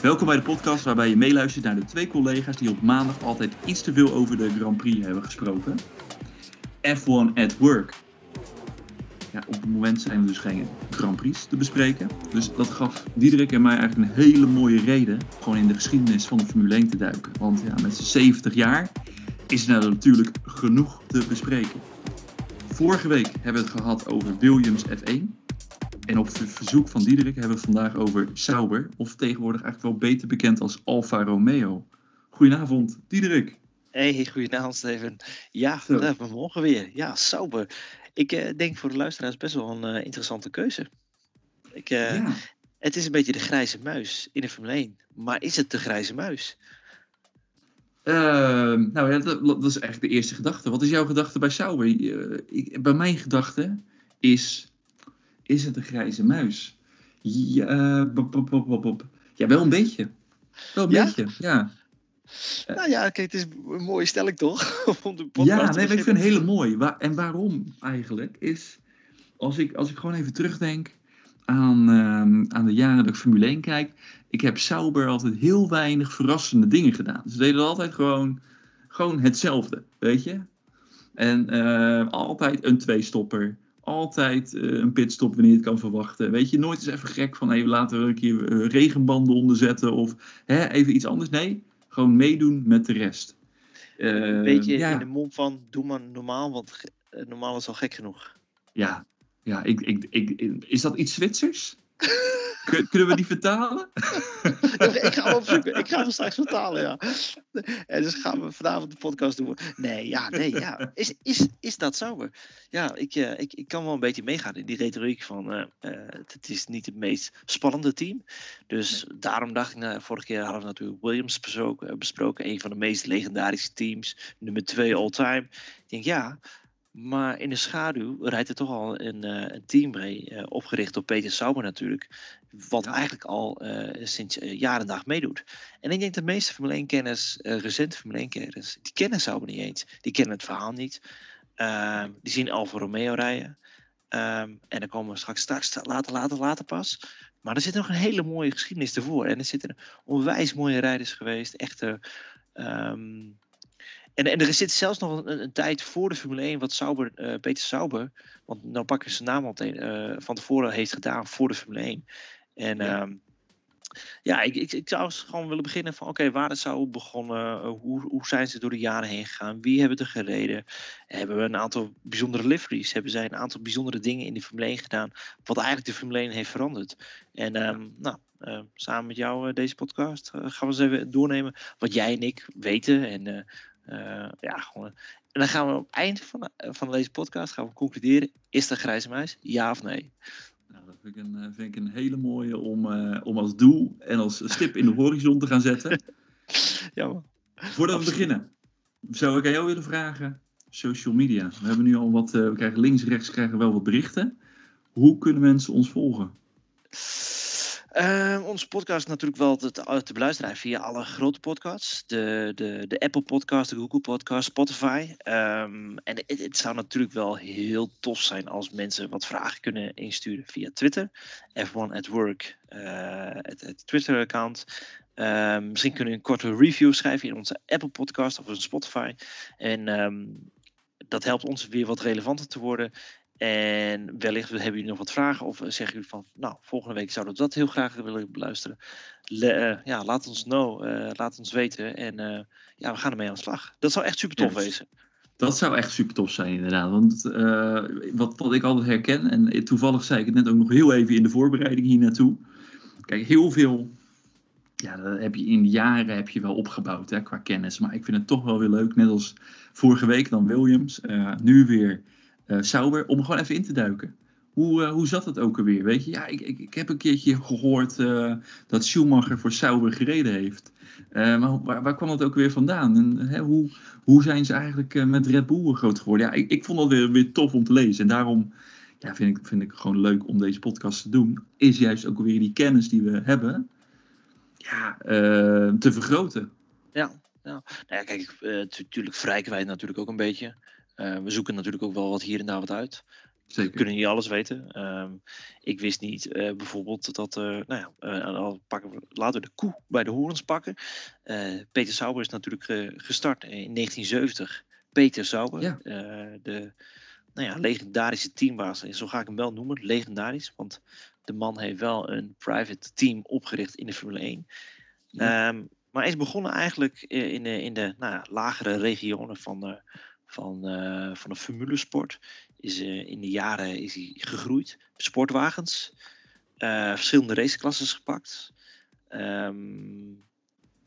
Welkom bij de podcast waarbij je meeluistert naar de twee collega's die op maandag altijd iets te veel over de Grand Prix hebben gesproken. F1 at Work. Ja, op het moment zijn er dus geen Grand Prix te bespreken. Dus dat gaf Diederik en mij eigenlijk een hele mooie reden gewoon in de geschiedenis van de Formule 1 te duiken. Want ja, met z'n 70 jaar is er nou natuurlijk genoeg te bespreken. Vorige week hebben we het gehad over Williams F1. En op verzoek van Diederik hebben we vandaag over Sauber, of tegenwoordig eigenlijk wel beter bekend als Alfa Romeo. Goedenavond, Diederik. Hey, goedenavond Steven. Ja, vandaag we morgen weer. Ja, Sauber. Ik uh, denk voor de luisteraars best wel een uh, interessante keuze. Ik, uh, ja. Het is een beetje de grijze muis in de Formule 1. Maar is het de grijze muis? Ehm, nou ja, dat, dat, is eigenlijk de eerste gedachte. Wat is jouw gedachte bij Sauber? Ik, bij mijn gedachte is is het een grijze muis? Ja, bop, bop, bop, ja wel een beetje. Wel een ja? beetje, ja. Nou ja, kijk, het is een mooie stelling toch? Om de ja, nee, ik vind het hele mooi. En waarom eigenlijk is, als ik, als ik gewoon even terugdenk aan, uh, aan de jaren dat ik Formule 1 kijk, ik heb Sauber altijd heel weinig verrassende dingen gedaan. Ze deden altijd gewoon, gewoon hetzelfde, weet je? En uh, altijd een twee-stopper altijd uh, een pitstop wanneer je het kan verwachten. Weet je, nooit eens even gek van even laten we een keer uh, regenbanden onderzetten of hè, even iets anders. Nee, gewoon meedoen met de rest. Uh, Beetje ja. in de mond van doe maar normaal, want normaal is al gek genoeg. Ja, ja ik, ik, ik, is dat iets Zwitsers? Kunnen we die vertalen? ik ga hem opzoeken. Ik ga hem straks vertalen, ja. En dus gaan we vanavond de podcast doen. Nee, ja, nee, ja. Is, is, is dat zo? Ja, ik, uh, ik, ik kan wel een beetje meegaan in die retoriek van... Uh, uh, het is niet het meest spannende team. Dus nee. daarom dacht ik... Nou, vorige keer hadden we natuurlijk Williams besproken, besproken. Een van de meest legendarische teams. Nummer twee all-time. Ik denk, ja... Maar in de schaduw rijdt er toch al een, uh, een team mee, uh, opgericht door Peter Sauber natuurlijk. Wat ja. eigenlijk al uh, sinds jaar en dag meedoet. En ik denk de meeste Formule 1-kenners, recente Formule 1-kenners, die kennen Sauber niet eens. Die kennen het verhaal niet. Ehm, die zien Alfa Romeo rijden. Um, en dan komen we straks, straks later, later, later pas. Maar er zit nog een hele mooie geschiedenis ervoor. En er zitten onwijs mooie rijders geweest. Echte... Um, en, en er zit zelfs nog een, een, tijd voor de Formule 1 wat Sauber, uh, Peter Sauber, want nou pak ik zijn naam al te, uh, van tevoren heeft gedaan voor de Formule 1. En ja, um, ja ik, ik, ik, zou gewoon willen beginnen van oké, okay, waar is Sauber begonnen? Uh, hoe, hoe zijn ze door de jaren heen gegaan? Wie hebben er gereden? Hebben we een aantal bijzondere liveries? Hebben zij een aantal bijzondere dingen in de Formule 1 gedaan? Wat eigenlijk de Formule 1 heeft veranderd? En um, nou, uh, samen met jou uh, deze podcast uh, gaan we eens even doornemen wat jij en ik weten en ja, gewoon. En dan gaan we op het eind van, van deze podcast gaan we concluderen: is er grijze muis? Ja of nee? Nou, dat vind ik een, vind ik een hele mooie om, om als doel en als stip in de horizon te gaan zetten. ja, man. Voordat we beginnen, zou ik aan jou willen vragen: social media. We hebben nu al wat, we krijgen links, rechts krijgen wel wat berichten. Hoe kunnen mensen ons volgen? Uh, onze podcast is natuurlijk wel te, te beluisteren via alle grote podcasts. De, de, de Apple podcast, de Google podcast, Spotify. Um, en het, zou natuurlijk wel heel tof zijn als mensen wat vragen kunnen insturen via Twitter. F1 at Work, uh, het, Twitter account. Uh, misschien kunnen we een korte review schrijven in onze Apple podcast of in Spotify. En dat helpt ons weer wat relevanter te worden. En wellicht hebben jullie nog wat vragen of zeggen jullie van, nou, volgende week zouden we dat heel graag willen beluisteren. Le, uh, ja, laat ons know, uh, laat ons weten en uh, ja, we gaan ermee aan de slag. Dat zou echt super tof yes. wezen. Dat zou echt super tof zijn, inderdaad. Want wat, wat ik altijd herken, en toevallig zei ik het net ook nog heel even in de voorbereiding hier naartoe. Kijk, heel veel, ja, dat heb je in de jaren heb je wel opgebouwd hè, qua kennis. Maar ik vind het toch wel weer leuk, net als vorige week dan Williams, nu weer Sauber, om gewoon even in te duiken. Hoe, uh, hoe zat het ook alweer? Weet je, ja, ik, ik, ik heb een keertje gehoord uh, dat Schumacher voor Sauber gereden heeft. maar waar, waar, kwam dat ook weer vandaan? En hè, hoe, hoe zijn ze eigenlijk met Red Bull groot geworden? Ja, ik, ik vond dat weer, weer tof om te lezen. En daarom ja, vind, ik, vind ik gewoon leuk om deze podcast te doen. Is juist ook weer die kennis die we hebben, ja, te vergroten. Ja, ja. Nou ja, kijk, natuurlijk verrijken wij natuurlijk ook een beetje. Uh, we zoeken natuurlijk ook wel wat hier en daar wat uit. Zeker. We kunnen niet alles weten. Ehm, ik wist niet uh, bijvoorbeeld dat, uh, nou ja, uh, al pakken we, laten we de koe bij de horens pakken. Peter Sauber is natuurlijk gestart in 1970. Peter Sauber, Ja. de nou ja, legendarische teambaas. En zo ga ik hem wel noemen, legendarisch. Want de man heeft wel een private team opgericht in de Formule 1. Ja. Ehm, maar hij is begonnen eigenlijk in de, in de nou ja, lagere regionen van, van, uh, van de formulesport. Is, uh, in de jaren is hij gegroeid. Sportwagens. Uh, verschillende raceklasses gepakt. Um,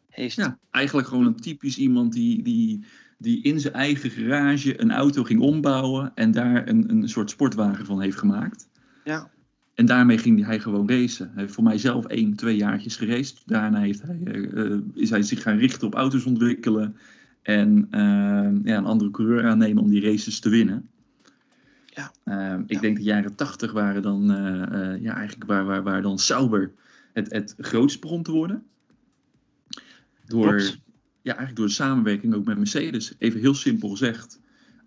heeft... Ja, eigenlijk gewoon een typisch iemand die, die, die in zijn eigen garage een auto ging ombouwen. En daar een, een soort sportwagen van heeft gemaakt. Ja. En daarmee ging hij gewoon racen. Hij heeft voor mij zelf één, twee jaartjes geraced. Daarna heeft hij, uh, is hij zich gaan richten op auto's ontwikkelen. En uh, ja, een andere coureur aannemen om die races te winnen. Ja. Uh, ik denk de jaren tachtig waren dan, uh, ja, eigenlijk waar, waar, waar dan Sauber het, het grootst begon te worden. Door, Klopt. ja, eigenlijk door de samenwerking ook met Mercedes. Even heel simpel gezegd.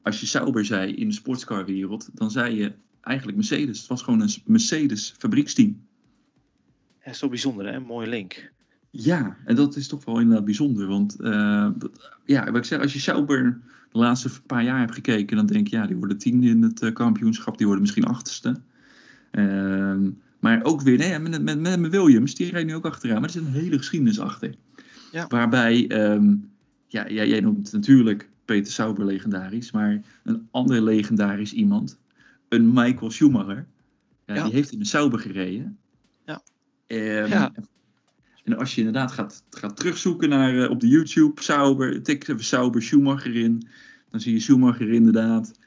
Als je Sauber zei in de sportscarwereld, dan zei je eigenlijk Mercedes. Het was gewoon een Mercedes fabrieksteam. Ja, zo bijzonder, hè? Een mooie link. Ja, en dat is toch wel inderdaad bijzonder. Want uh, dat, ja, wat ik zeg, als je Sauber de laatste paar jaar hebt gekeken, dan denk je, ja, die worden tiende in het uh, kampioenschap, die worden misschien achterste. Uh, maar ook weer, nee, met, met, met Williams, die rijdt nu ook achteraan, maar er zit een hele geschiedenis achter. Ja. Waarbij, um, ja, jij, jij noemt natuurlijk Peter Sauber legendarisch, maar een ander legendarisch iemand, een Michael Schumacher, ja, Ja. die heeft in de Sauber gereden. Ja. Um, Ja. En als je inderdaad gaat, gaat terugzoeken naar, uh, op de YouTube, Sauber, tik even Sauber Schumacher in. Dan zie je Schumacher inderdaad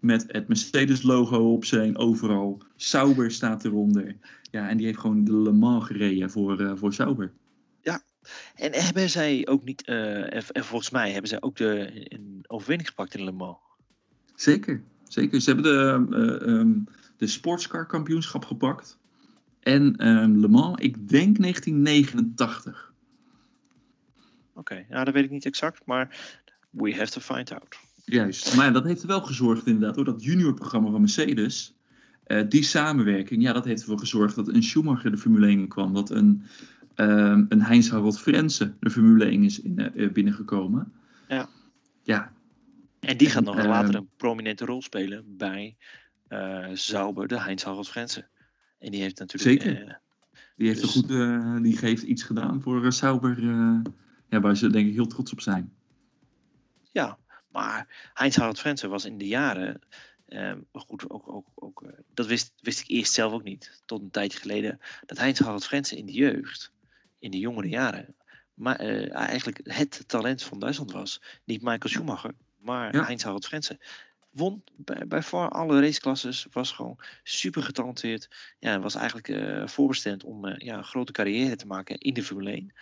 met het Mercedes logo op zijn overal. Sauber staat eronder. Ja, en die heeft gewoon de Le Mans gereden voor, uh, voor Sauber. En hebben zij ook niet, uh, en volgens mij hebben zij ook de, een overwinning gepakt in Le Mans. Zeker, zeker. Ze hebben de, um, de sportscar kampioenschap gepakt. En um, Le Mans, ik denk 1989. Oké, okay. nou dat weet ik niet exact, maar we have to find out. Juist, maar dat heeft er wel gezorgd inderdaad hoor, dat juniorprogramma van Mercedes, uh, die samenwerking, ja dat heeft ervoor gezorgd dat een Schumacher de Formule 1 kwam, dat een, uh, een Heinz Harald Frenzen de Formule 1 is in, uh, binnengekomen. Ja. Ja. En die gaat nog en, later een prominente rol spelen bij Sauber, de Heinz Harald Frenzen. En die heeft natuurlijk... Zeker. die, heeft dus... goed, die heeft iets gedaan voor Sauber, ja, waar ze denk ik heel trots op zijn. Ja, maar Heinz Harald Frenzen was in de jaren. Uh, goed, ook, ook, ook, dat wist, wist ik eerst zelf ook niet. Tot een tijdje geleden. Dat Heinz Harald Frenzen in de jeugd. In de jongere jaren. Maar eigenlijk het talent van Duitsland was. Niet Michael Schumacher. Maar ja. Heinz Harald Frenzen. Won bij, bij voor alle raceklasses. Was gewoon super getalenteerd. Ja, was eigenlijk uh, voorbestemd om ja, een grote carrière te maken in de Formule 1.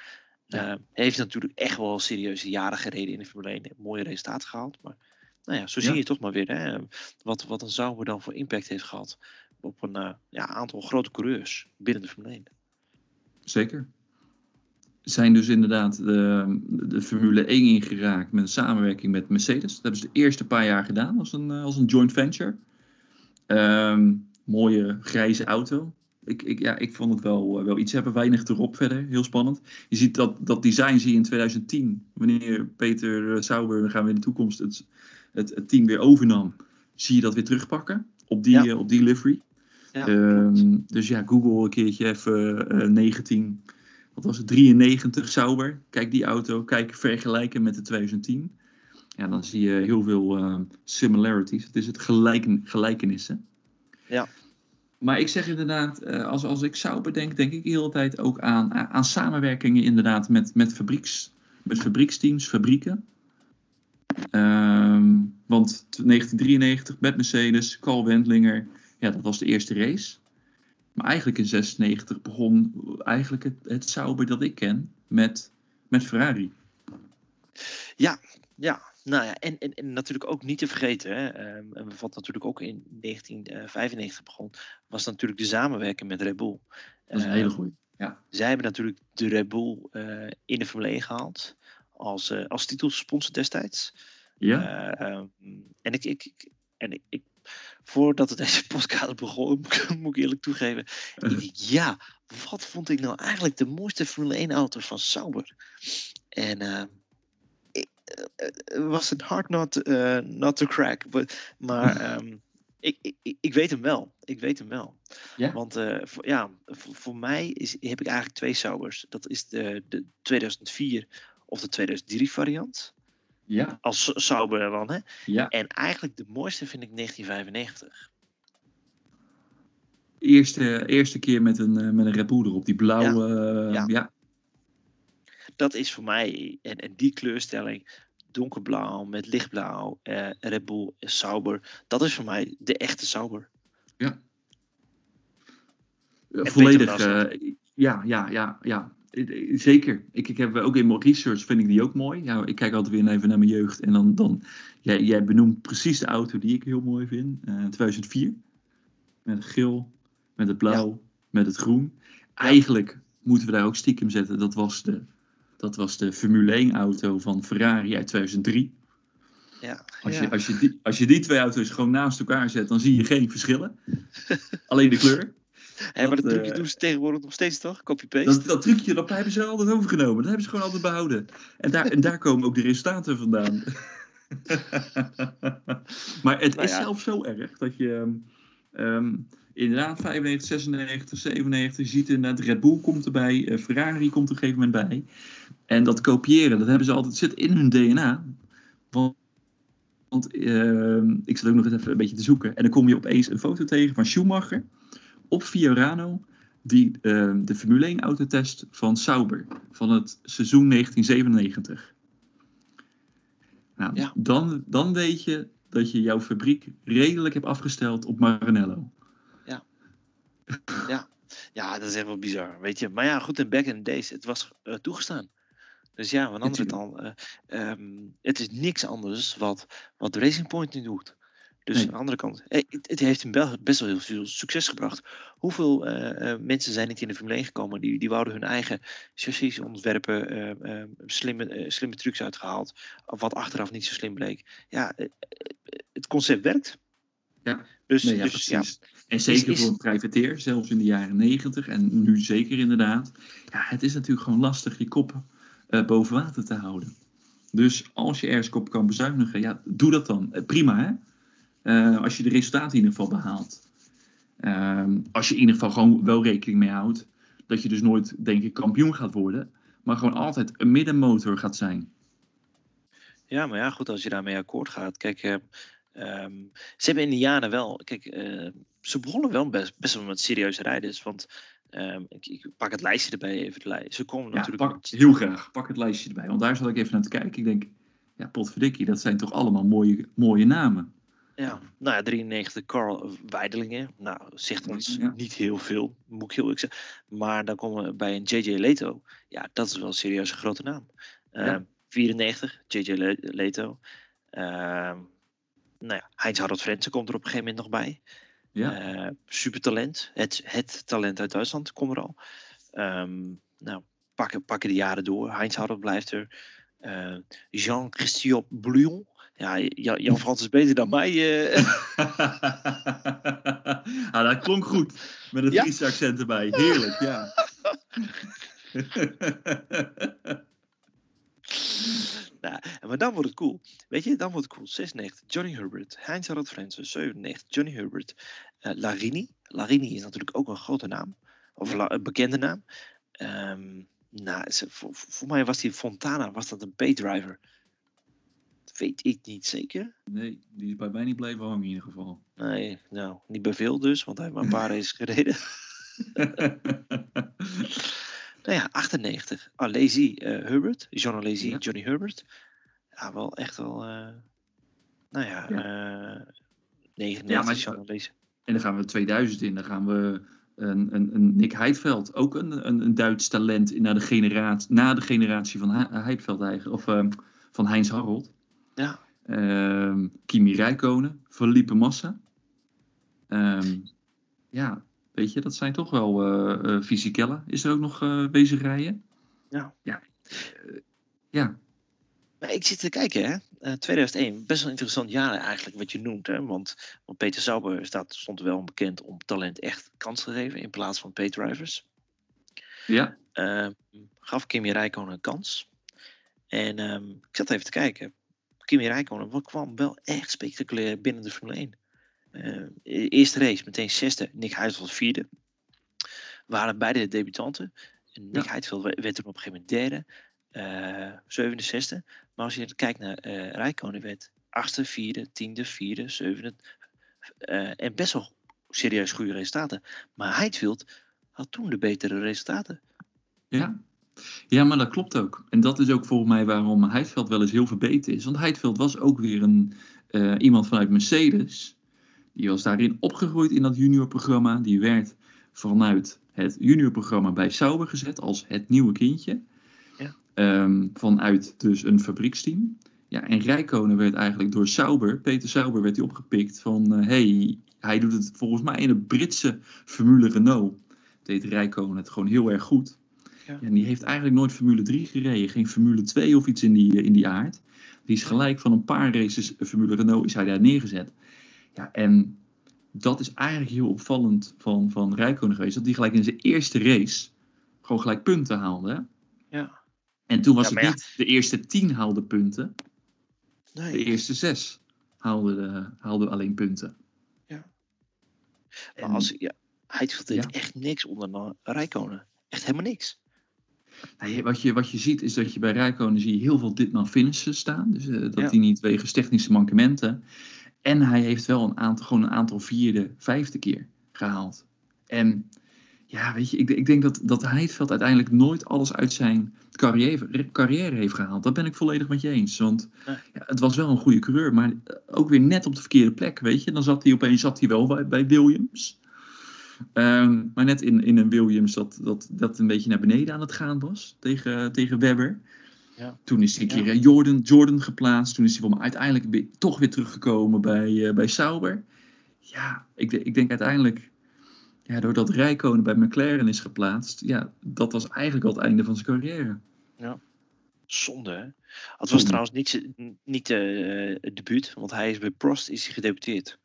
Ja. Uh, heeft natuurlijk echt wel serieuze jaren gereden in de Formule 1. Mooie resultaten gehaald. Maar nou ja, zo zie Ja. je toch maar weer hè, wat, wat een Sauber dan voor impact heeft gehad op een ja, aantal grote coureurs binnen de Formule 1. Zeker. Zijn dus inderdaad de, de Formule 1 ingeraakt met een samenwerking met Mercedes. Dat hebben ze de eerste paar jaar gedaan als een, als een joint venture. Um, mooie grijze auto. Ik, ik, ja, ik vond het wel, wel iets hebben, weinig erop verder. Heel spannend. Je ziet dat, dat design zie je in 2010. Wanneer Peter Sauber, dan gaan we in de toekomst het, het, het team weer overnam. Zie je dat weer terugpakken op die, Ja. op die livery. Ja, Ehm, dus ja, Google een keertje even eh 19. Wat was het? 93 Sauber. Kijk die auto. Kijk vergelijken met de 2010. Ja, dan zie je heel veel eh, similarities. Het is het gelijken, gelijkenissen. Ja. Maar ik zeg inderdaad, eh, als, als ik Sauber denk, denk ik de hele tijd ook aan, aan samenwerkingen inderdaad met, met, fabrieks, met fabrieksteams, fabrieken. Ehm, want 1993 met Mercedes, Carl Wendlinger, ja, dat was de eerste race. Maar eigenlijk in 96 begon eigenlijk het, het Sauber dat ik ken met, met Ferrari. Ja, nou ja, en, en, en natuurlijk ook niet te vergeten, hè, um, wat natuurlijk ook in 1995 begon, was natuurlijk de samenwerking met Red Bull. Dat is een hele goede. Ja. Zij hebben natuurlijk de Red Bull uh, in de Formule 1 gehaald als, uh, als titelsponsor destijds. Ja. Uh, um, en ik, ik, ik, en ik, ik voordat we deze podcast begon, moet ik eerlijk toegeven. Ik dacht, ja, wat vond ik nou eigenlijk de mooiste Formule 1 auto van Sauber? En uh, het was een hard not, uh, not to crack. But, maar um, ik, ik, ik weet hem wel. Ik weet hem wel. Ja? Want voor, ja, voor, voor, mij is, heb ik eigenlijk twee Saubers. Dat is de, de 2004 of de 2003 variant. Ja. Als Sauber dan, hè? Ja. En eigenlijk de mooiste vind ik 1995. Eerste, eerste keer met een, met een Red Bull erop, die blauwe. Ja. ja. ja. Dat is voor mij, en, en die kleurstelling, donkerblauw met lichtblauw, uh, Red Bull Sauber, dat is voor mij de echte Sauber. Ja. Volledig, uh, ja, ja, ja, ja. Zeker. Ik, ik heb ook in mijn research vind ik die ook mooi. Ja, ik kijk altijd weer even naar mijn jeugd. En dan, dan jij, jij benoemt precies de auto die ik heel mooi vind. Uh, 2004. Met het geel, met het blauw, ja. met het groen. Eigenlijk moeten we daar ook stiekem zetten. Dat was de, dat was de Formule 1 auto van Ferrari uit 2003. Ja, als, ja. Als, je die, als je die twee auto's gewoon naast elkaar zet, dan zie je geen verschillen. Alleen de kleur. Hey, maar dat, dat trucje uh, doen ze tegenwoordig nog steeds toch? Copy-paste? Dat, dat trucje, dat hebben ze altijd overgenomen. Dat hebben ze gewoon altijd behouden. En daar, en daar komen ook de resultaten vandaan. maar het nou is ja. zelfs zo erg dat je... Um, inderdaad, 95, 96, 97, je ziet inderdaad, Red Bull komt erbij, uh, Ferrari komt op een gegeven moment bij. En dat kopiëren, dat hebben ze altijd, zit in hun DNA. Want, want uh, ik zat ook nog eens even een beetje te zoeken. En dan kom je opeens een foto tegen van Schumacher op Fiorano, die uh, de Formule 1 autotest van Sauber van het seizoen 1997. Nou, ja. dan, dan weet je dat je jouw fabriek redelijk hebt afgesteld op Maranello. Ja. ja, dat is echt wel bizar, weet je. Maar ja, goed, in back in days, het was uh, toegestaan. Dus ja, kant, uh, um, het is niks anders wat, wat Racing Point nu doet. Dus nee. aan de andere kant, het, het heeft hem best wel heel veel succes gebracht. Hoeveel uh, mensen zijn niet in de Formule 1 gekomen die, die wouden hun eigen chassis ontwerpen, slimme, slimme trucs uitgehaald, wat achteraf niet zo slim bleek. Ja, het concept werkt. Ja, dus, nee, ja, dus. Ja. En zeker is, voor een privateer, zelfs in de jaren negentig en nu zeker inderdaad. Ja, het is natuurlijk gewoon lastig je kop boven water te houden. Dus als je ergens op kan bezuinigen, ja, doe dat dan. Prima hè. Uh, als je de resultaten in ieder geval behaalt. Ehm, als je in ieder geval gewoon wel rekening mee houdt. Dat je dus nooit, denk ik, kampioen gaat worden. Maar gewoon altijd een middenmotor gaat zijn. Ja, maar ja, goed, als je daarmee akkoord gaat. Kijk, Um, ze hebben in de jaren wel, kijk, uh, ze begonnen wel best, best wel met serieuze rijders. Want um, ik, ik, pak het lijstje erbij even. Ze komen ja, natuurlijk. Pak, heel graag, pak het lijstje erbij. Want daar zat ik even naar te kijken. Ik denk, ja, potverdikkie, dat zijn toch allemaal mooie, mooie namen. Ja, nou ja, 93 Carl Weidelingen. Nou, zegt ons ja. niet heel veel, moet ik heel eerlijk zeggen. Maar dan komen we bij een JJ Leto. Ja, dat is wel een serieuze grote naam. Uh, ja. 94, JJ Leto. Uh, nou ja, Heinz Harald Frentzen komt er op een gegeven moment nog bij. Ja. Uh, supertalent. Het, het talent uit Duitsland komt er al. Um, nou, pakken, pakken de jaren door. Heinz Harald blijft er. Uh, Jean-Christophe Bouillon. Ja, Jan Frans is beter dan mij. Uh. ah, dat klonk goed. Met een Friese ja? accent erbij. Heerlijk, ja. Nou, maar dan wordt het cool. Weet je, dan wordt het cool. 96, Johnny Herbert. Heinz Harald Frentzen. 97, Johnny Herbert. Uh, Larini. Larini is natuurlijk ook een grote naam. Of een bekende naam. Um, nou, voor, voor, mij was die Fontana was dat een paydriver. Weet ik niet zeker. Nee, die is bij mij niet blijven hangen in ieder geval. Nee, nou, niet bij veel dus, want hij heeft maar een paar races gereden. Nou ja, 98. Alesi uh, Herbert. John Alesi, ja. Johnny Herbert. Ja, wel echt wel. Uh, nou ja, ja. Uh, 99 ja, maar, John Alesi. En dan gaan we 2000 in. Dan gaan we een, een, een Nick Heidveld. Ook een, een, een Duits talent na de generatie, na de generatie van Heidveld eigenlijk. Of um, van Heinz Harold. Ja. Um, Kimi Räikkönen. Felipe Massa. Um, ja, Weet je, dat zijn toch wel uh, uh, fysikellen. Is er ook nog uh, bezig rijden? Ja. Ja. ja. Maar ik zit te kijken, hè. eh, 2001, best wel een interessant jaar eigenlijk wat je noemt. Hè? Want, want Peter Sauber staat, stond wel bekend om talent echt kans te geven in plaats van P-drivers. Ja. Uh, gaf Kimi Räikkönen een kans. En um, ik zat even te kijken. Kimi Räikkönen kwam wel echt spectaculair binnen de Formule 1. Uh, eerste race meteen zesde, Nick Heidfeld vierde. Waren beide de debutanten. En Nick ja. Heidfeld werd er op een gegeven moment derde. Uh, zevende, zesde. Maar als je kijkt naar uh, Räikkönen werd achtste, vierde, tiende, vierde, zevende. Uh, en best wel serieus goede resultaten. Maar Heidfeld had toen de betere resultaten. Ja. Ja, maar dat klopt ook. En dat is ook volgens mij waarom Heidveld wel eens heel verbeterd is. Want Heidveld was ook weer een, uh, iemand vanuit Mercedes. Die was daarin opgegroeid in dat juniorprogramma. Die werd vanuit het juniorprogramma bij Sauber gezet als het nieuwe kindje. Ja. Um, vanuit dus een fabrieksteam. Ja, en Rijkonen werd eigenlijk door Sauber, Peter Sauber, werd hij opgepikt van... Uh, hey, hij doet het volgens mij in de Britse Formule Renault. Deed Rijkonen het gewoon heel erg goed. Ja. En die heeft eigenlijk nooit Formule 3 gereden. Geen Formule 2 of iets in die, in die aard. Die is gelijk van een paar races Formule Renault is hij daar neergezet. Ja, en dat is eigenlijk heel opvallend van, van Rijkonen geweest. Dat hij gelijk in zijn eerste race gewoon gelijk punten haalde. Ja. En toen was Ja, het ja. niet de eerste tien haalde punten. Nee. De eerste zes haalden haalde alleen punten. Ja. En- Maar als, ja, Heidfeld deed Ja. echt niks onder Rijkonen. Echt helemaal niks. Nou, wat, je, wat je ziet is dat je bij Rijkonen zie je heel veel ditmaal finishes staan. Dus eh, dat Ja. hij niet wegens technische mankementen. En hij heeft wel een aantal, gewoon een aantal vierde, vijfde keer gehaald. En ja, weet je, ik, ik denk dat, dat Heidveld uiteindelijk nooit alles uit zijn carrière, carrière heeft gehaald. Dat ben ik volledig met je eens. Want ja, het was wel een goede coureur, maar ook weer net op de verkeerde plek, weet je. Dan zat hij opeens zat hij wel bij, bij Williams. Ehm, maar net in, in een Williams dat, dat, dat een beetje naar beneden aan het gaan was tegen, tegen Webber. Ja. Toen is hij een Ja. keer Jordan, Jordan geplaatst. Toen is hij voor me uiteindelijk weer, toch weer teruggekomen bij, eh, bij Sauber. Ja, ik, ik denk uiteindelijk, ja, doordat Rijkonen bij McLaren is geplaatst, ja, dat was eigenlijk al het einde van zijn carrière. Zonde, hè? Het was Zonde. trouwens niet, niet eh, het debuut, want hij is bij Prost is hij gedebuteerd.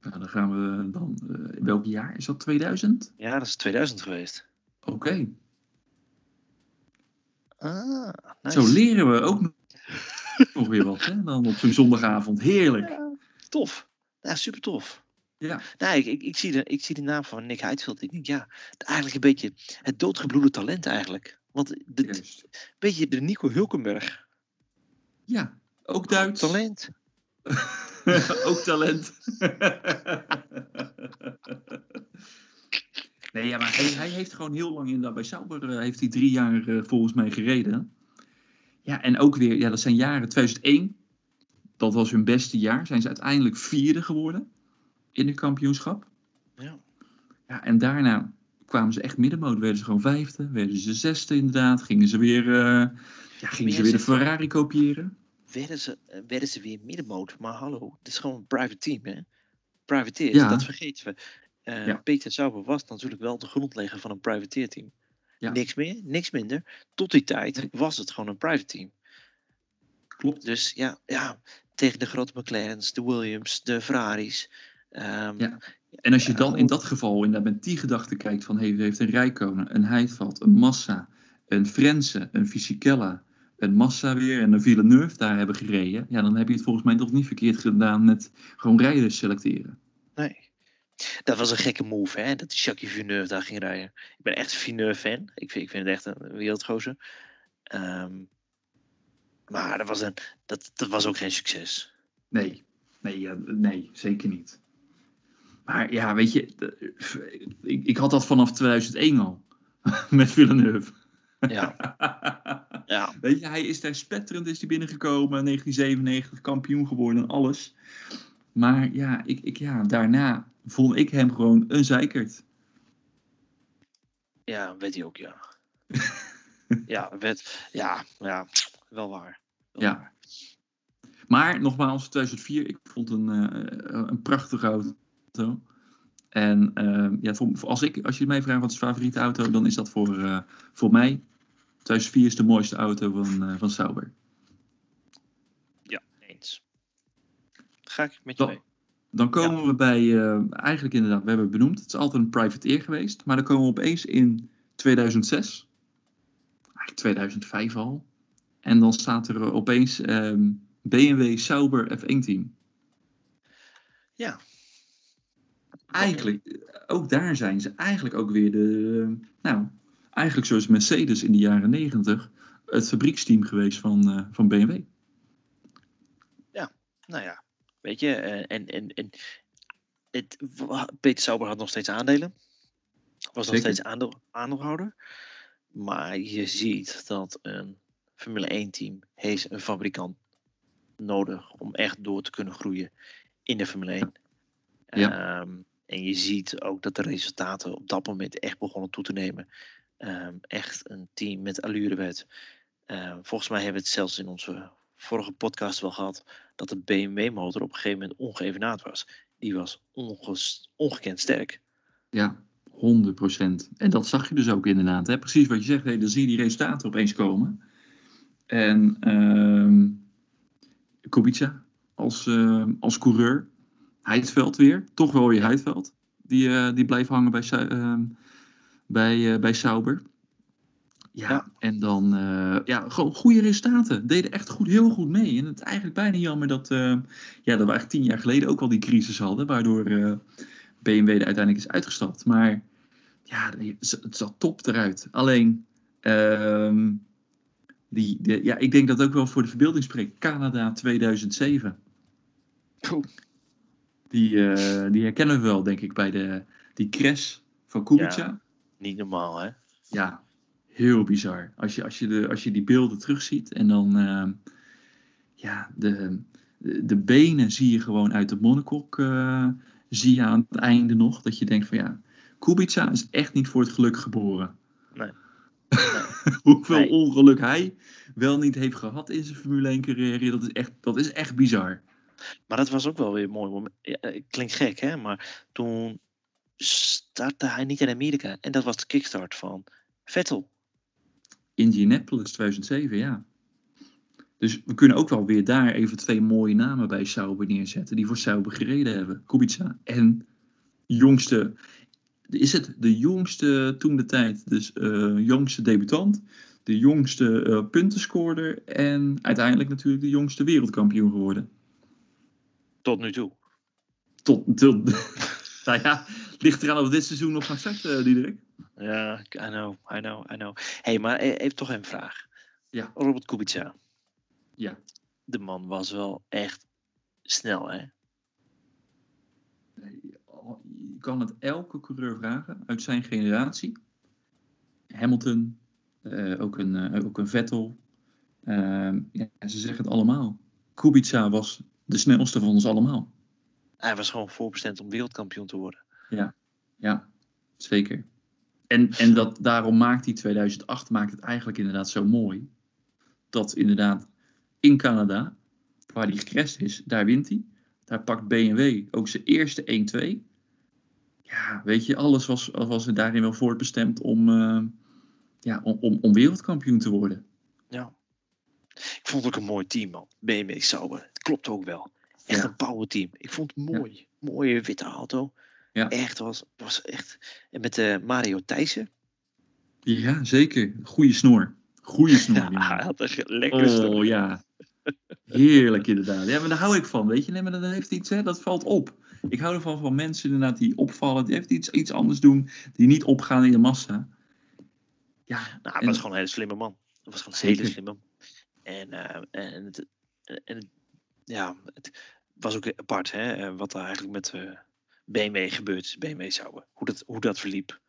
Nou, dan gaan we dan, eh, in welk jaar is dat? 2000? Ja, dat is 2000 geweest. Oké, Ah, nice. zo leren we ook nog- weer wat, hè? Dan op zo'n zondagavond. Heerlijk. Ja, tof. Ja, super tof. Ja, Nee, ik, ik, ik, zie de, ik zie de naam van Nick Heidfeld. Ik denk, ja, eigenlijk een beetje het doodgebloede talent eigenlijk. Want de, een beetje de Nico Hulkenberg. Ja, ook Duits. Talent. ook talent. nee, ja, maar hij, hij heeft gewoon heel lang inderdaad bij Sauber, eh, heeft hij drie jaar eh, volgens mij gereden. Ja, en ook weer, ja, dat zijn jaren 2001. Dat was hun beste jaar. Zijn ze uiteindelijk vierde geworden in het kampioenschap. Ja. Ja, en daarna kwamen ze echt middenmoot. Werden ze gewoon vijfde, werden ze zesde inderdaad. Gingen ze weer, eh, ja, gingen ze weer de Ferrari kopiëren. Werden ze, eh, werden ze weer middenmoot. Maar hallo, het is gewoon een private team, hè? Privateers, Ja. dat vergeten we. Eh, Ja. Peter Sauber was natuurlijk wel de grondlegger van een privateerteam. Ja. Niks meer, niks minder. Tot die tijd was het gewoon een private team. Klopt. Dus ja, ja tegen de grote McLaren's, de Williams, de Ferraris. ehm, Ja. En als je dan in dat geval inderdaad met die gedachte kijkt van hey, heeft een Rijkonen, een Heidveld, een Massa, een Frense, een Fisichella, een Massa weer en een Villeneuve daar hebben gereden. Ja, dan heb je het volgens mij toch niet verkeerd gedaan met gewoon rijders selecteren. Nee. Dat was een gekke move, hè? Dat Jacques Villeneuve daar ging rijden. Ik ben echt een Villeneuve-fan. Ik vind, ik vind het echt een wereldgozer. Ehm, maar dat was, een, dat, dat was ook geen succes. Nee, nee, nee, zeker niet. Maar ja, weet je, de- ik, ik had dat vanaf 2001 al met Villeneuve. Ja, ja. Weet je, hij is daar spetterend is hij binnengekomen, 1997 kampioen geworden en alles. Maar ja, ik, ik, ja, daarna vond ik hem gewoon een zeikert. ja, weet hij ook, ja. ja, werd, ja, ja, wel waar. Wel Ja. waar. Maar nogmaals, 2004, ik vond een, eh, een prachtige auto. En ehm, ja, als, ik, als je mij vraagt wat is je favoriete auto, dan is dat voor, eh, voor mij 2004 is de mooiste auto van, uh, van Sauber. Ja, eens. Ga ik met je dan, mee. Dan komen we bij, eh, eigenlijk inderdaad, we hebben het benoemd, het is altijd een privateer geweest. Maar dan komen we opeens in 2006, eigenlijk 2005 al. En dan staat er opeens ehm, BMW Sauber F1 team. Ja, Eigenlijk, ook daar zijn ze eigenlijk ook weer de, nou, eigenlijk zoals Mercedes in de jaren 90, het fabrieksteam geweest van, eh, van BMW. Nou ja, weet je, eh, en, en, en het, Peter Sauber had nog steeds aandelen. Was nog Zeker. steeds aandeel, aandeelhouder. Maar je ziet dat een Formule 1 team heeft een fabrikant nodig om echt door te kunnen groeien in de Formule 1. Ja. Ehm, en je ziet ook dat de resultaten op dat moment echt begonnen toe te nemen. Ehm, echt een team met allure werd. Ehm, volgens mij hebben we het zelfs in onze vorige podcast wel gehad dat de BMW-motor op een gegeven moment ongeëvenaard was. Die was ongekend sterk. Ja, 100%. En dat zag je dus ook inderdaad. Hè? Precies wat je zegt, hè? dan zie je die resultaten opeens komen. En ehm Kubica als, als coureur. Heitveld weer, toch wel weer Heitveld. Die, eh, die blijft hangen bij, ehm, bij, eh, bij Sauber. Ja, Ja. en dan eh, ja, gewoon goede resultaten. Deden echt goed, heel goed mee. En het is eigenlijk bijna jammer dat, ja, dat we eigenlijk tien jaar geleden ook al die crisis hadden. Waardoor BMW er uiteindelijk is uitgestapt. Maar ja, het zat top eruit. Alleen, ehm, die, de, ja, ik denk dat ook wel voor de verbeelding spreekt. Canada 2007. Oeh. Die, eh, die herkennen we wel, denk ik, bij de, die crash van Kubica. Ja. Niet normaal, hè? Ja, heel bizar. Als je, als je, de, als je die beelden terugziet en dan, eh, ja, de, de, de benen zie je gewoon uit de monocoque, eh, zie je aan het einde nog. Dat je denkt van ja, Kubica is echt niet voor het geluk geboren. Nee. Hoeveel Nee. ongeluk hij wel niet heeft gehad in zijn Formule 1 carrière, dat is echt, dat is echt bizar. Maar dat was ook wel weer mooi. eh, klinkt gek, hè? Maar toen startte hij niet in Amerika. En dat was de kickstart van Vettel. Indianapolis 2007, ja. Dus we kunnen ook wel weer daar even twee mooie namen bij Sauber neerzetten. Die voor Sauber gereden hebben. Kubica en jongste. Is het de jongste toen de tijd? Dus eh, jongste debutant. De jongste eh, puntenscorer. En uiteindelijk natuurlijk de jongste wereldkampioen geworden. Tot nu toe. Tot, tot nou ja, ligt eraan of dit seizoen nog gaan starten, Diederik. Ja, I know, I know, I know. hey, maar e- even toch een vraag. Ja. Robert Kubica. Ja. De man was wel echt snel, hè? Je kan het elke coureur vragen uit zijn generatie. Hamilton, eh, ook, een, eh, ook een Vettel. Ehm, ja, ze zeggen het allemaal. Kubica was de snelste van ons allemaal. Hij was gewoon voorbestemd om wereldkampioen te worden. Ja, zeker. En, en dat, daarom maakt die 2008 maakt het eigenlijk inderdaad zo mooi. Dat inderdaad in Canada, waar hij gecrashed is, daar wint hij. Daar pakt BMW ook zijn eerste 1-2. Ja, weet je, alles was, was daarin wel voorbestemd om, eh, ja, om, om, om wereldkampioen te worden. Ja. Ik vond het ook een mooi team, man. BMW Sauber. Klopt ook wel. Echt een power team. Ik vond het mooi. Mooie witte auto. Ja. Echt was, was echt. En met eh, Mario Thijssen. Ja, zeker. Goeie snor. Goeie snor. Ja, had een lekker. Oh ja. Heerlijk inderdaad. Ja, maar daar hou ik van, weet je. Nee, maar dat heeft iets, hè, dat valt op. Ik hou ervan van mensen inderdaad die opvallen, die even iets, iets anders doen, die niet opgaan in de massa. Ja, Nou, hij en- was gewoon een hele slimme man. Dat was gewoon een hele slimme man. En, eh, en, het, en het- ja, het was ook apart hè, eh, wat er eigenlijk met eh, BMW gebeurd is. BMW Sauber. Hoe dat, hoe dat verliep.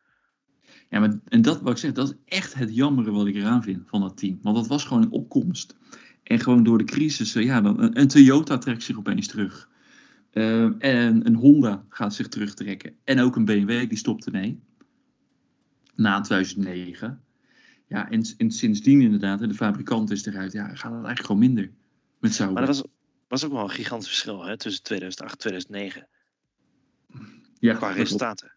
ja maar, en dat wat ik zeg, dat is echt het jammere wat ik eraan vind van dat team. Want dat was gewoon een opkomst. En gewoon door de crisis, eh, ja, dan, een, een Toyota trekt zich opeens terug. En een Honda gaat zich terugtrekken. En ook een BMW, die stopte mee. Na 2009. Ja, en, en sindsdien inderdaad, de fabrikant is eruit. Ja, gaat het eigenlijk gewoon minder met Sauber. Maar dat was, was ook wel een gigantisch verschil hè, tussen 2008 en 2009. ja, Qua resultaten.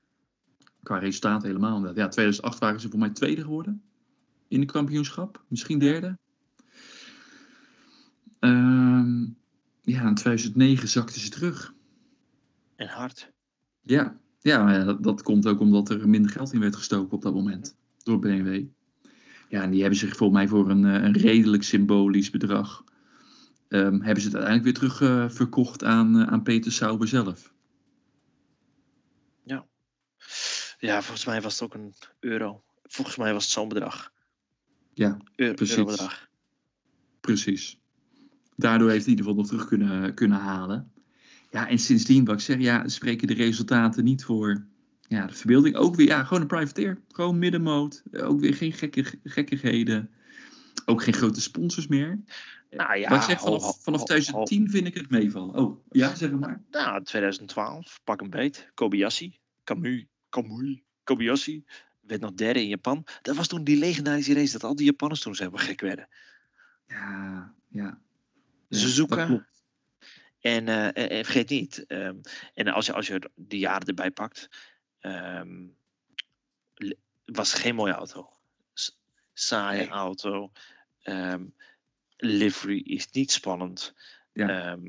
Qua resultaat helemaal. inderdaad. Ja, 2008 waren ze voor mij tweede geworden. In de kampioenschap. Misschien derde. Ehm, ja, in 2009 zakten ze terug. En hard. Ja, ja, dat, dat komt ook omdat er minder geld in werd gestoken op dat moment door BMW. Ja, en die hebben zich volgens mij voor een, eh, een redelijk symbolisch bedrag. Ehm, hebben ze het uiteindelijk weer terug eh, verkocht aan, eh, aan Peter Sauber zelf. Ja, volgens mij was het ook een euro. Volgens mij was het zo'n bedrag. Ja, Euro, Precies. eurobedrag. Precies. Daardoor heeft hij in ieder geval nog terug kunnen, kunnen halen. Ja, en sindsdien, wat ik zeg, ja, spreken de resultaten niet voor ja, de verbeelding. Ook weer, ja, gewoon een privateer. Gewoon middenmoot. Ook weer geen gekke, gekkigheden. Ook geen grote sponsors meer. Nou ja, ik zeg, vanaf, al- vanaf al- 2010 vind ik het meevallen. Oh, ja, zeg maar. Nou, 2012, pak een beet. Kobayashi, Kamui, Kamui, Kobayashi. Werd nog derde in Japan. Dat was toen die legendarische race dat al die Japanners toen zo gek werden. Ja, ja. Suzuka. dat klopt. En, eh, en- en vergeet niet, ehm, en als je, als je de jaren erbij pakt, ehm, was geen mooie auto. S- Saaie Nee. auto. ehm, livery is niet spannend. Ja. Ehm,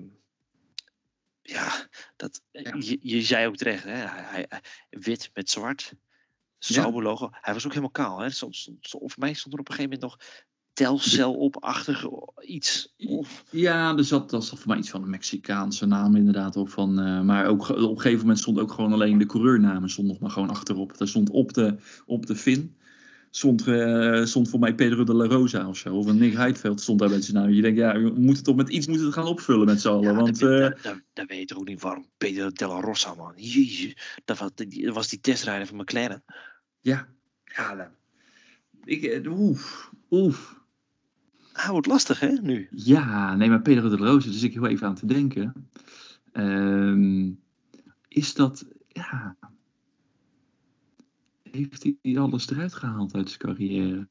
ja, dat, Ja. Je, je zei ook terecht, hè? Hij, hij- hij- wit met zwart. Sauber logo. Hij was ook helemaal kaal. Hè? Soms, of mij stond er op een gegeven moment nog telcel op-achtig iets. Of, Ja, er zat, er zat voor mij iets van een Mexicaanse naam inderdaad op. Van, eh, maar ook, op een gegeven moment stond ook gewoon alleen de coureurnamen stond nog maar gewoon achterop. Daar stond op de, op de fin stond, eh, stond voor mij Pedro de la Rosa of zo. Of een Nick Heidveld stond daar met zijn naam. Je denkt, ja, we moeten toch met iets moeten gaan opvullen met z'n allen. Ja, want dan, eh, dan, dan, dan weet je toch ook niet waarom Pedro Della Rossa, man. Jezus, dat was, die- dat was die testrijder van McLaren. ja, ja nou, ik, eh, oef, oef. Ah, wordt lastig, hè, nu? Ja, nee, maar Pedro de la Rosa, dus ik heel even aan te denken. Ehm, is dat, ja, heeft hij alles eruit gehaald uit zijn carrière?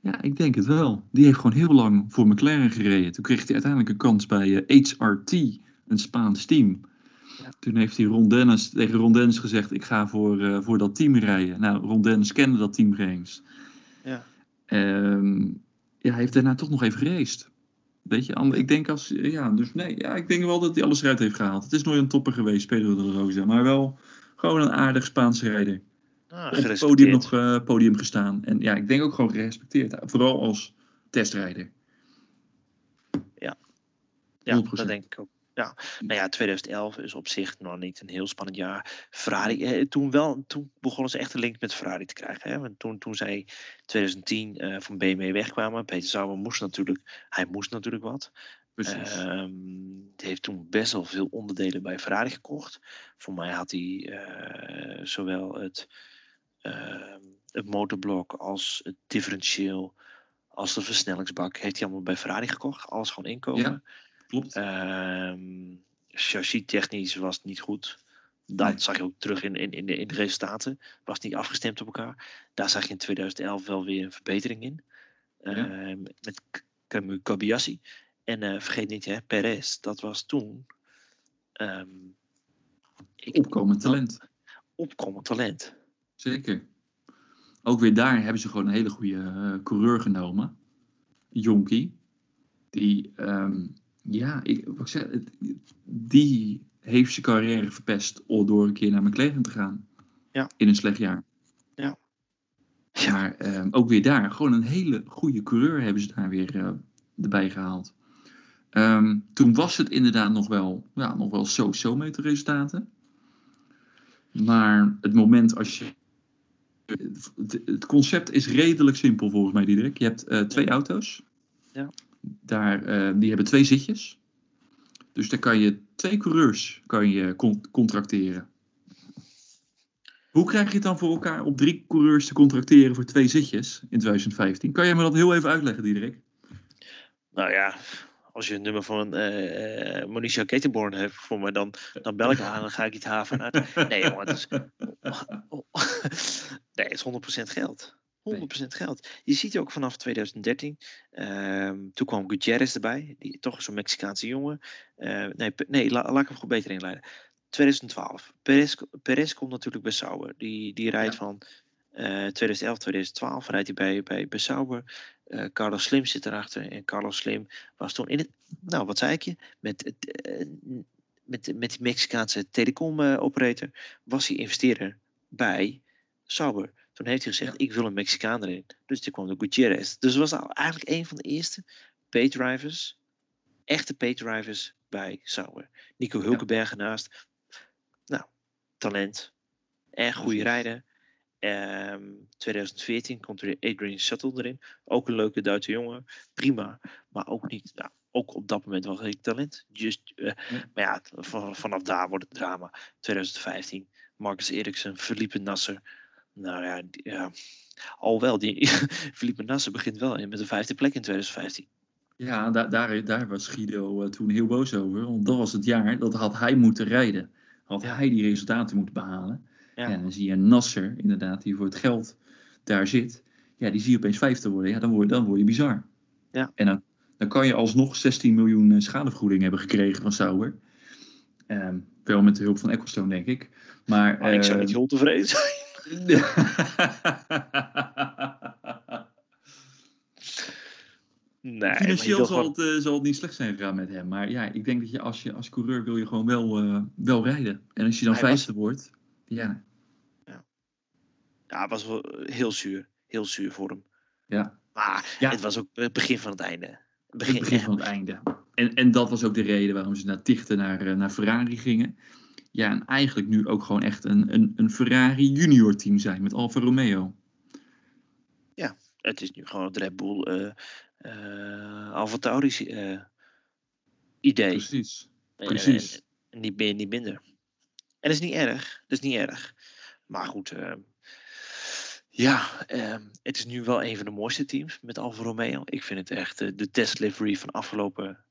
Ja, ik denk het wel. Die heeft gewoon heel lang voor McLaren gereden. Toen kreeg hij uiteindelijk een kans bij eh, HRT, een Spaans team. Ja. Toen heeft hij Ron Dennis, tegen Ron Dennis gezegd, ik ga voor, eh, voor dat team rijden. Nou, Ron Dennis kende dat team eens. Ja. Ehm, ja, hij heeft daarna toch nog even geraced. Weet je, ik denk als, ja, dus nee, ja, ik denk wel dat hij alles eruit heeft gehaald. Het is nooit een topper geweest, Pedro de Rosa, maar wel gewoon een aardig Spaanse rijder. Ah, Op het podium nog eh, podium gestaan. En ja, ik denk ook gewoon gerespecteerd. Vooral als testrijder. Ja, 100%. dat denk ik ook. Ja, nou ja, 2011 is op zich nog niet een heel spannend jaar. Ferrari, eh, toen, wel, toen begonnen ze echt een link met Ferrari te krijgen. Hè? Want toen, toen zij 2010 eh, van BMW wegkwamen, Peter Sauber moest natuurlijk, hij moest natuurlijk wat. Precies. Die heeft toen best wel veel onderdelen bij Ferrari gekocht. Voor mij had hij eh, zowel het, het motorblok als het differentieel als de versnellingsbak. Heeft hij allemaal bij Ferrari gekocht. Alles gewoon inkomen. Ja. Klopt. Ehm chassis technisch was het niet goed. Dat Nee. zag je ook terug in, in, in, de, in de resultaten. Was niet afgestemd op elkaar. Daar zag je in 2011 wel weer een verbetering in. Ja. Ehm, met K- Camus Kobayashi. En eh, vergeet niet, hè, Perez, dat was toen ehm, ik- Opkomend talent. opkomend talent. Zeker. Ook weer daar hebben ze gewoon een hele goede eh, coureur genomen. Jonkie. Die, ehm, ja, ik, wat ik zeg, die heeft zijn carrière verpest door een keer naar McLaren te gaan. Ja. In een slecht jaar. Ja. Maar ehm, ook weer daar, gewoon een hele goede coureur hebben ze daar weer eh, erbij gehaald. Ehm, toen was het inderdaad nog wel, ja, nog wel zo-zo met de resultaten. Maar het moment als je. Het, concept is redelijk simpel volgens mij, Diederik. Je hebt eh, twee auto's. Ja. Daar, eh, die hebben twee zitjes. Dus daar kan je twee coureurs kan je con- contracteren. Hoe krijg je het dan voor elkaar om drie coureurs te contracteren voor twee zitjes in 2015? Kan jij me dat heel even uitleggen, Diederik? Nou ja, als je het nummer van eh, Monisha Ketenborn hebt voor me, dan, dan bel ik haar en dan ga ik iets haar vanuit. Nee, jongen, het is, nee, het is 100% geld. 100% geld. Je ziet ook vanaf 2013. ehm, toen kwam Gutierrez erbij, die, toch zo'n Mexicaanse jongen. Eh, nee, nee la- laat ik hem goed beter inleiden. 2012. Perez, Perez komt natuurlijk bij Sauber. Die, die rijdt Ja. van 2011, 2012 rijdt hij bij, bij, bij Sauber. Eh, Carlos Slim zit erachter. En Carlos Slim was toen in het, nou wat zei ik je, met, eh, met, met die Mexicaanse telecom-operator, was hij investeerder bij Sauber. Toen heeft hij gezegd, ik wil een Mexicaan erin. Dus toen kwam de Gutierrez. Dus was al eigenlijk een van de eerste paydrivers, echte paydrivers bij Sauber. Nico Hulkenberg ernaast. Nou, talent. En goede Precies. Rijder. Ehm 2014 komt er Adrian Shuttle erin. Ook een leuke Duitse jongen. Prima. Maar ook niet. Nou, ook op dat moment was hij talent. Just, eh, Maar ja, van- vanaf daar wordt het drama. 2015. Marcus Eriksen, Felipe Nasser. Nou ja, die- ja. alhoewel, die Felipe Nasser begint wel met de vijfde plek in 2015. Ja, daar, daar, daar was Guido eh, toen heel boos over. Want dat was het jaar dat had hij moeten rijden. Had hij die resultaten moeten behalen. Ja. En dan zie je Nasser, inderdaad, die voor het geld daar zit. Ja, die zie je opeens vijfde worden. Ja, dan word, dan word je bizar. Ja. En dan, dan kan je alsnog 16 miljoen eh, schadevergoeding hebben gekregen van Sauber. Ehm, wel met de hulp van Ecclestone, denk ik. Maar, Maar ik zou eh, niet heel tevreden zijn. Nee, Financieel zal, gewoon- het, eh, zal het niet slecht zijn gegaan met hem. Maar ja, ik denk dat je als, je als coureur wil je gewoon wel, eh, wel rijden. En als je dan Hij was- vijfde wordt, ja, Ja, het was wel heel zuur. Heel zuur voor hem. ja, Maar Ja. het was ook het begin van het einde. Het het begin, van het einde. En, en dat was ook de reden waarom ze naar Tichten naar, eh, naar Ferrari gingen. Ja, en eigenlijk nu ook gewoon echt een, een, een Ferrari junior team zijn met Alfa Romeo. Het is nu gewoon het Red Bull uh, uh, Alfa Tauri eh, idee. Precies, precies. En, en niet meer, niet minder. En dat is niet erg. Dat is niet erg. Maar goed, eh, ja, eh, het is nu wel een van de mooiste teams met Alfa Romeo. Ik vind het echt eh, de test livery van afgelopen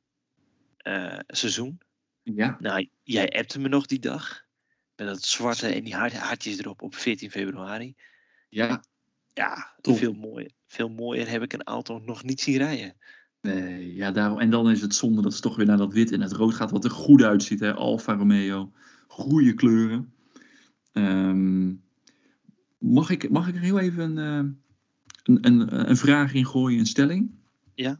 eh, seizoen. Ja, Nou, jij appte me nog die dag. Met dat zwarte en die hart- hartjes erop op 14 februari. ja. Ja, Tof. veel mooier, veel mooier heb ik een auto nog niet zien rijden. Nee, ja, daarom. En dan is het zonde dat ze toch weer naar dat wit en het rood gaat, wat er goed uitziet. Hè? Alfa Romeo, goede kleuren. Ehm, mag, ik, mag ik er heel even een, eh, een, een, een vraag in gooien, een stelling? Ja.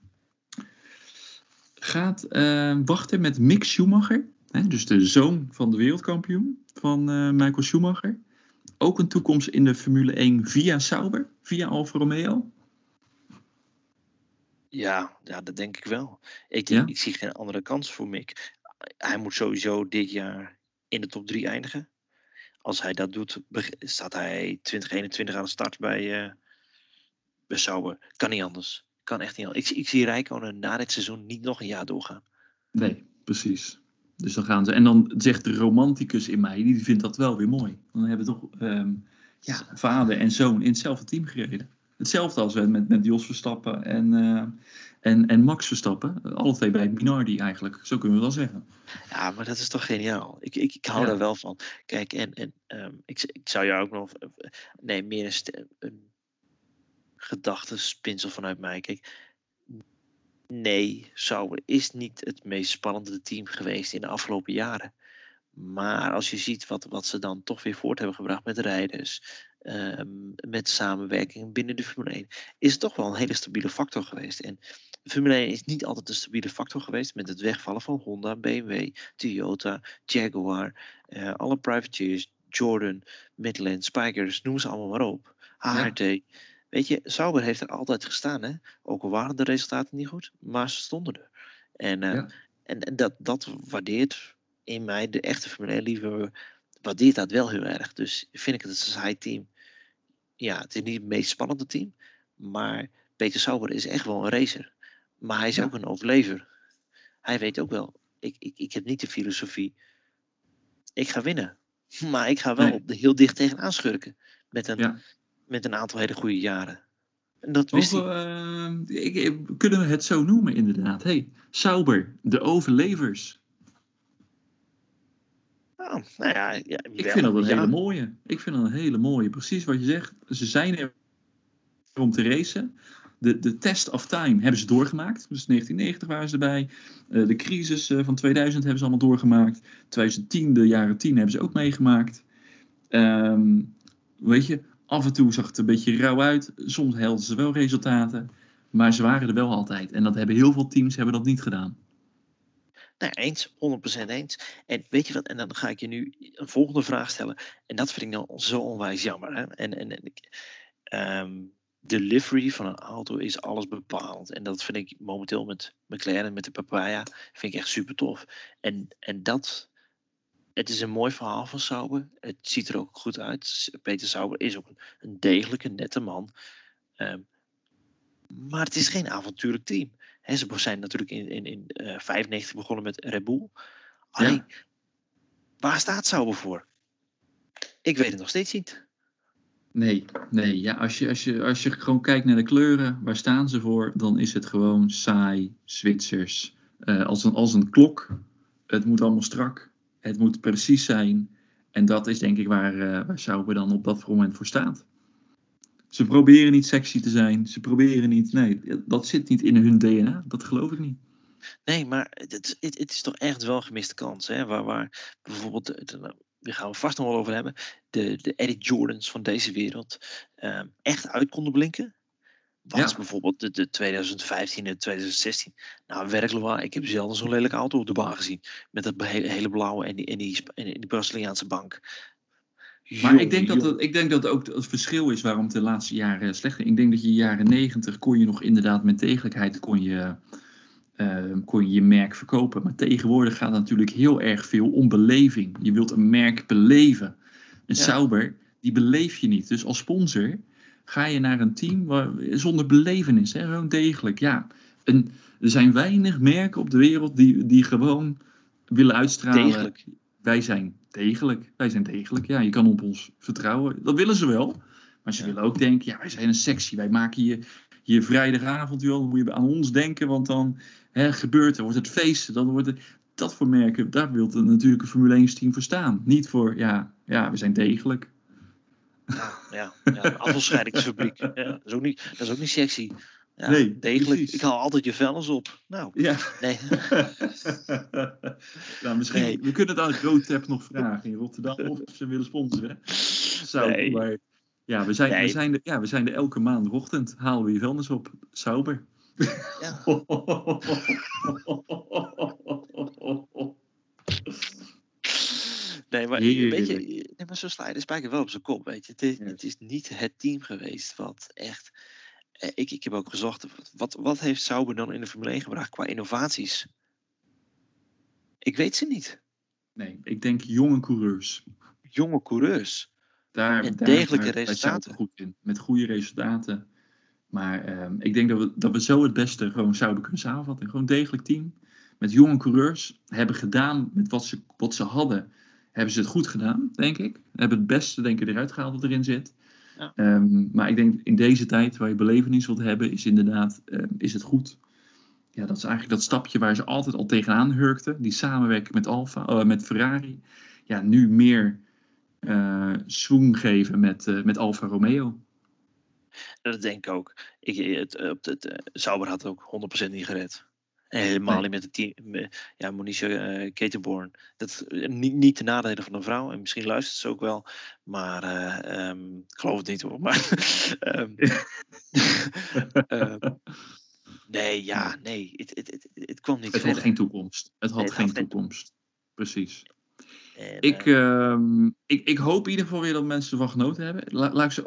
Gaat eh, wachten met Mick Schumacher, hè, dus de zoon van de wereldkampioen van eh, Michael Schumacher, ook een toekomst in de Formule 1 via Sauber, via Alfa Romeo? Ja, ja, dat denk ik wel. Ik, Ja? ik zie geen andere kans voor Mick. Hij moet sowieso dit jaar in de top 3 eindigen. Als hij dat doet, staat hij 2021 aan de start bij, eh bij Sauber. Kan niet anders. Kan echt niet anders. Ik, ik zie Rijkonen na dit seizoen niet nog een jaar doorgaan. Nee, precies. Dus dan gaan ze. En dan zegt de romanticus in mij, die vindt dat wel weer mooi. Dan hebben toch ehm, ja, vader en zoon in hetzelfde team gereden. Hetzelfde als we met, met Jos Verstappen en, eh, en, en Max Verstappen. Alle twee bij Minardi eigenlijk. Zo kunnen we wel zeggen. Ja, maar dat is toch geniaal. Ik, ik, ik hou Ja. daar wel van. Kijk, en, en ehm, ik, ik zou jou ook nog. eh, Nee, meer een, een gedachtespinsel vanuit mij. Kijk, nee, Sauber is niet het meest spannende team geweest in de afgelopen jaren. Maar als je ziet wat, wat ze dan toch weer voort hebben gebracht met rijders, ehm, met samenwerking binnen de Formule 1, is het toch wel een hele stabiele factor geweest. En Formule 1 is niet altijd een stabiele factor geweest met het wegvallen van Honda, BMW, Toyota, Jaguar, eh, alle privateers, Jordan, Midland, Spikers, noem ze allemaal maar op. HRT. Weet je, Sauber heeft er altijd gestaan, hè? Ook al waren de resultaten niet goed, maar ze stonden er. En, eh, Ja. en, en dat, dat waardeert in mij, de echte Formule 1-liefhebber, waardeert dat wel heel erg. Dus vind ik het een saai team. Ja, het is niet het meest spannende team, maar Peter Sauber is echt wel een racer. Maar hij is Ja. ook een overlever. Hij weet ook wel, ik, ik, ik heb niet de filosofie, ik ga winnen. Maar ik ga wel Nee. op de, heel dicht tegenaan schurken. Met een, Ja. met een aantal hele goede jaren. En dat wist eh, ik, ik- kunnen we het zo noemen, inderdaad? Hey, Sauber, de overlevers. Nou, nou ja, ja, Ik vind dat een ja. hele mooie. Ik vind dat een hele mooie. Precies wat je zegt. Ze zijn er om te racen. De, de test of time hebben ze doorgemaakt. Dus 1990 waren ze erbij. Eh, de crisis eh, van 2000 hebben ze allemaal doorgemaakt. 2010, de jaren 10 hebben ze ook meegemaakt. Ehm, weet je, Af en toe zag het een beetje rauw uit. Soms helden ze wel resultaten. Maar ze waren er wel altijd. En dat hebben heel veel teams hebben dat niet gedaan. Nou, eens, 100% eens. En weet je wat, en dan ga ik je nu een volgende vraag stellen. En dat vind ik dan zo onwijs jammer. Hè? En, en, en ehm, livery van een auto is alles bepalend. En dat vind ik momenteel met McLaren, met de Papaya, vind ik echt super tof. En, en dat, het is een mooi verhaal van Sauber. Het ziet er ook goed uit. Peter Sauber is ook een, degelijke, nette man. Um, maar het is geen avontuurlijk team. ze zijn natuurlijk in, in, in uh, eh, 95 begonnen met Red Bull. Alleen, waar staat Sauber voor? Ik weet het nog steeds niet. Nee, nee. Ja, als, je, als, je, als je gewoon kijkt naar de kleuren, waar staan ze voor? Dan is het gewoon saai, Zwitsers. Uh, als, een, als een klok. Het moet allemaal strak. Het moet precies zijn. En dat is denk ik waar, uh, waar Sauber dan op dat moment voor staat. Ze proberen niet sexy te zijn. Ze proberen niet. Nee, dat zit niet in hun DNA. Dat geloof ik niet. Nee, maar het, het, het is toch echt wel gemiste kans. Hè? Waar, waar bijvoorbeeld, daar gaan we vast nog wel over hebben, de, de Eddie Jordans van deze wereld um, echt uit konden blinken. Was bijvoorbeeld de, de 2015 en 2016. Nou, werkelijk waar. Ik heb zelden zo'n lelijke auto op de baan gezien. Met dat hele, hele blauwe en die, en, die, en die Braziliaanse bank. Maar ik denk, dat het, ik denk dat ook het verschil is waarom het de laatste jaren slechter Ik denk dat je in de jaren negentig kon je nog inderdaad met degelijkheid kon je, uh, kon je, je merk verkopen. Maar tegenwoordig gaat het natuurlijk heel erg veel om beleving. Je wilt een merk beleven. Een ja. Sauber, die beleef je niet. Dus als sponsor ga je naar een team waar, zonder belevenis. Hè, gewoon degelijk. Ja, een, er zijn weinig merken op de wereld die, die gewoon willen uitstralen. Degelijk. Wij zijn degelijk. Wij zijn degelijk. Ja, je kan op ons vertrouwen. Dat willen ze wel. Maar ze willen ook denken, ja, wij zijn een sexy. Wij maken je, je vrijdagavond, joh, dan moet je aan ons denken. Want dan hè, gebeurt er, wordt het feest. Dan wordt het, dat voor merken, daar wil het natuurlijk een Formule 1 team voor staan. Niet voor, ja, ja we zijn degelijk. Ja, ja, ja afvalscheidingsfabriek. Ja, dat, is ook niet, dat is ook niet sexy. Ja, nee, degelijk. Ik haal altijd je vuilnis op. Nou, ja. nee. nou, misschien, we kunnen het aan GroTap nog vragen in Rotterdam of ze willen sponsoren. Zou, nee. maar, ja, we zijn, we, zijn de, ja, we zijn de elke maandagochtend. Halen we je vuilnis op. Sauber. Ja. Nee, maar, weet je, nee, maar zo sla je de spijker wel op zijn kop. Weet je. Het, is, het is niet het team geweest wat echt eh, ik, ik heb ook gezocht, wat, wat heeft Sauber dan in de Formule 1 gebracht qua innovaties? Ik weet ze niet. Nee, ik denk jonge coureurs. Jonge coureurs. Daar, en degelijke resultaten. goed in, met goede resultaten. Maar ehm, ik denk dat we, dat we zo het beste gewoon zouden kunnen samenvatten. Gewoon degelijk team. Met jonge coureurs. Hebben gedaan met wat ze, wat ze hadden. Hebben ze het goed gedaan, denk ik. Hebben het beste, denk ik, eruit gehaald wat erin zit. Ehm, maar ik denk in deze tijd waar je belevenis wilt hebben, is inderdaad, ehm, is het goed. Ja, dat is eigenlijk dat stapje waar ze altijd al tegenaan hurkten. Die samenwerking met Alfa, uh, met Ferrari. Ja, nu meer uh, swoon geven met, uh, met Alfa Romeo. Dat denk ik ook. Ik, het, het, het, Sauber had ook 100% niet gered. En helemaal niet met het team. Ja, Monique uh, Ketenborn. Dat niet, niet ten nadele van een vrouw. En misschien luistert ze ook wel. Maar uh, um, ik geloof het niet hoor. Maar, um, nee, ja, nee. Het, het, het, het kwam niet Het had geen toekomst. Het had geen toekomst. Precies. Ik, uh, ik, ik hoop in ieder geval weer dat mensen ervan genoten hebben.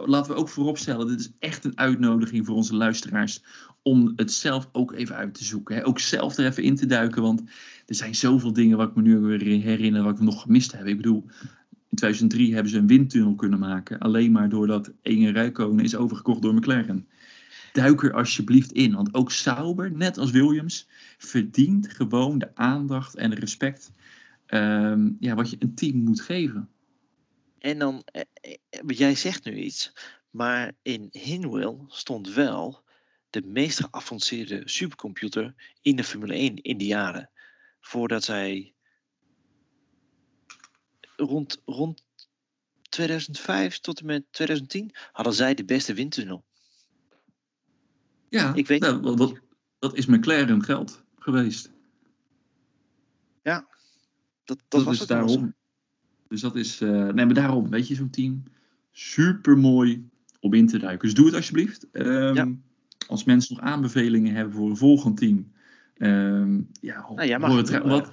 laten we ook vooropstellen, dit is echt een uitnodiging voor onze luisteraars om het zelf ook even uit te zoeken. Hè? Ook zelf er even in te duiken, want er zijn zoveel dingen wat ik me nu weer herinner, wat ik nog gemist heb. Ik bedoel, in 2003 hebben ze een windtunnel kunnen maken, alleen maar doordat Inge Rijkonen is overgekocht door McLaren. Duik er alsjeblieft in, want ook Sauber, net als Williams, verdient gewoon de aandacht en de respect um, ja, wat je een team moet geven. En dan, eh, eh, jij zegt nu iets, maar in Hinwil stond wel de meest geavanceerde supercomputer in de Formule 1 in die jaren. Voordat zij rond, rond 2005 tot en met 2010 hadden zij de beste windtunnel. Ja, ik weet nou, dat, dat is McLaren geld geweest. Ja, dat, dat, was is daarom. Dus dat is, uh, nee, maar daarom, weet je, zo'n team super mooi om in te duiken. Dus doe het alsjeblieft. Ehm, Ja. Als mensen nog aanbevelingen hebben voor een volgend team. ehm, ja, Nou, jij mag het doen, wat,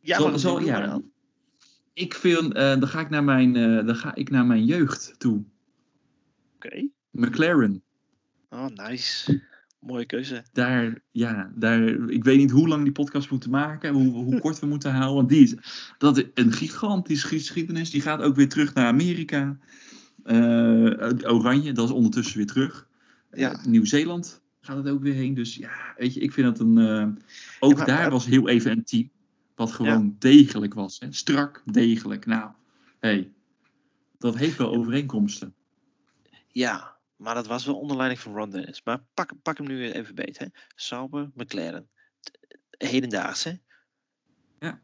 Ja, dat ja. dan. ik vind, eh, dan, ga ik naar mijn, eh, dan ga ik naar mijn jeugd toe. Oké. McLaren. Oh, nice. Mooie keuze. Daar, ja, daar, ik weet niet hoe lang die podcast moeten maken, hoe, hoe kort we moeten houden. Want die is, dat is een gigantische geschiedenis. Die gaat ook weer terug naar Amerika. Eh, Oranje, dat is ondertussen weer terug. Ja. Eh, Nieuw-Zeeland gaat het ook weer heen. Dus ja, weet je, ik vind dat een. eh, ook Ja, maar- daar was heel even een team. Wat gewoon degelijk was. Hè? Strak, degelijk. Nou, hey, dat heeft wel overeenkomsten. Ja, maar dat was wel onder leiding van Ron Dennis. Maar pak, pak hem nu even beet, hè. Sauber, McLaren. T- Hedendaags, hè. Ja.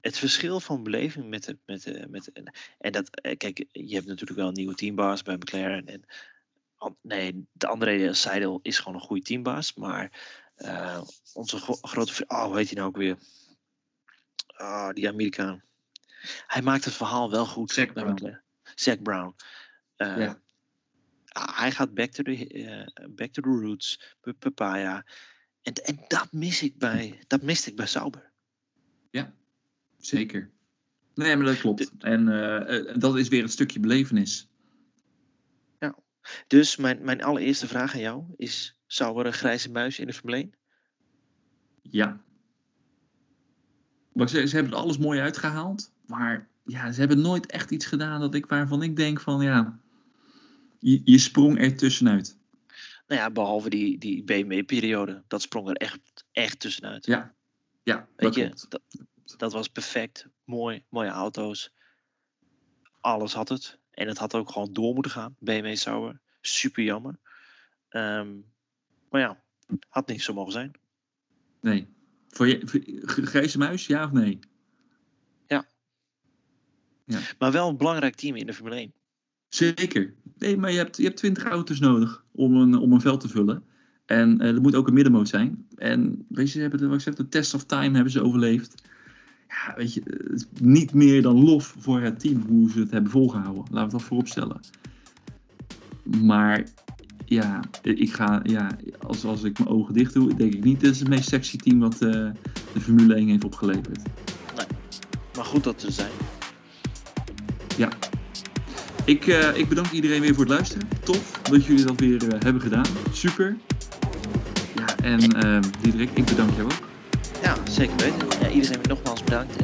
Het verschil van beleving met de... Met de, met de- en dat, eh, kijk, je hebt natuurlijk wel een nieuwe teambaas bij McLaren. En, nee, de André Seidel is gewoon een goede teambaas. Maar eh, onze gro- grote. Oh, hoe heet hij nou ook weer? Ah, die Amerikaan. Hij maakt het verhaal wel goed. Zac bij Brown. McLaren. Zac Brown. Eh, Ja. Ah, hij gaat back to the, eh, back to the roots. Papaya. En, en dat mis ik bij, dat miste ik bij Sauber. Zeker. Nee, maar dat klopt. En eh, eh, dat is weer een stukje belevenis. Dus mijn, mijn allereerste vraag aan jou is: Sauber een grijze muis in de Formule 1? Ja. Maar ze, ze hebben er alles mooi uitgehaald. Maar ja, ze hebben nooit echt iets gedaan dat ik, waarvan ik denk van ja. Je, je sprong er tussenuit. Nou ja, behalve die, die BMW-periode. Dat sprong er echt, echt tussenuit. Ja. Ja, dat Weet je, klopt. dat, dat was perfect. Mooi, mooie auto's. Alles had het. En het had ook gewoon door moeten gaan. BMW Sauber. Super jammer. Ehm, maar ja, had niet zo mogen zijn. Nee. Voor je, voor- grijze muis, ja of nee? Maar wel een belangrijk team in de Formule 1. Zeker. Nee, maar je hebt, je hebt 20 auto's nodig om een, om een veld te vullen. En eh, er moet ook een middenmoot zijn. En weet je, ze hebben de, wat ik zeg, de test of time hebben ze overleefd. Ja, weet je, het is niet meer dan lof voor het team hoe ze het hebben volgehouden. Laten we dat voorop stellen. Maar ja, ik ga, ja als, als ik mijn ogen dicht doe, denk ik niet dat is het meest sexy team wat eh, de Formule 1 heeft opgeleverd. Maar goed dat ze zijn. Ik, eh, ik bedank iedereen weer voor het luisteren. Tof dat jullie dat weer eh, hebben gedaan. Super. Ja, en eh Diederik, ik bedank jou ook. Ja, zeker weten. Ja, iedereen nogmaals bedankt.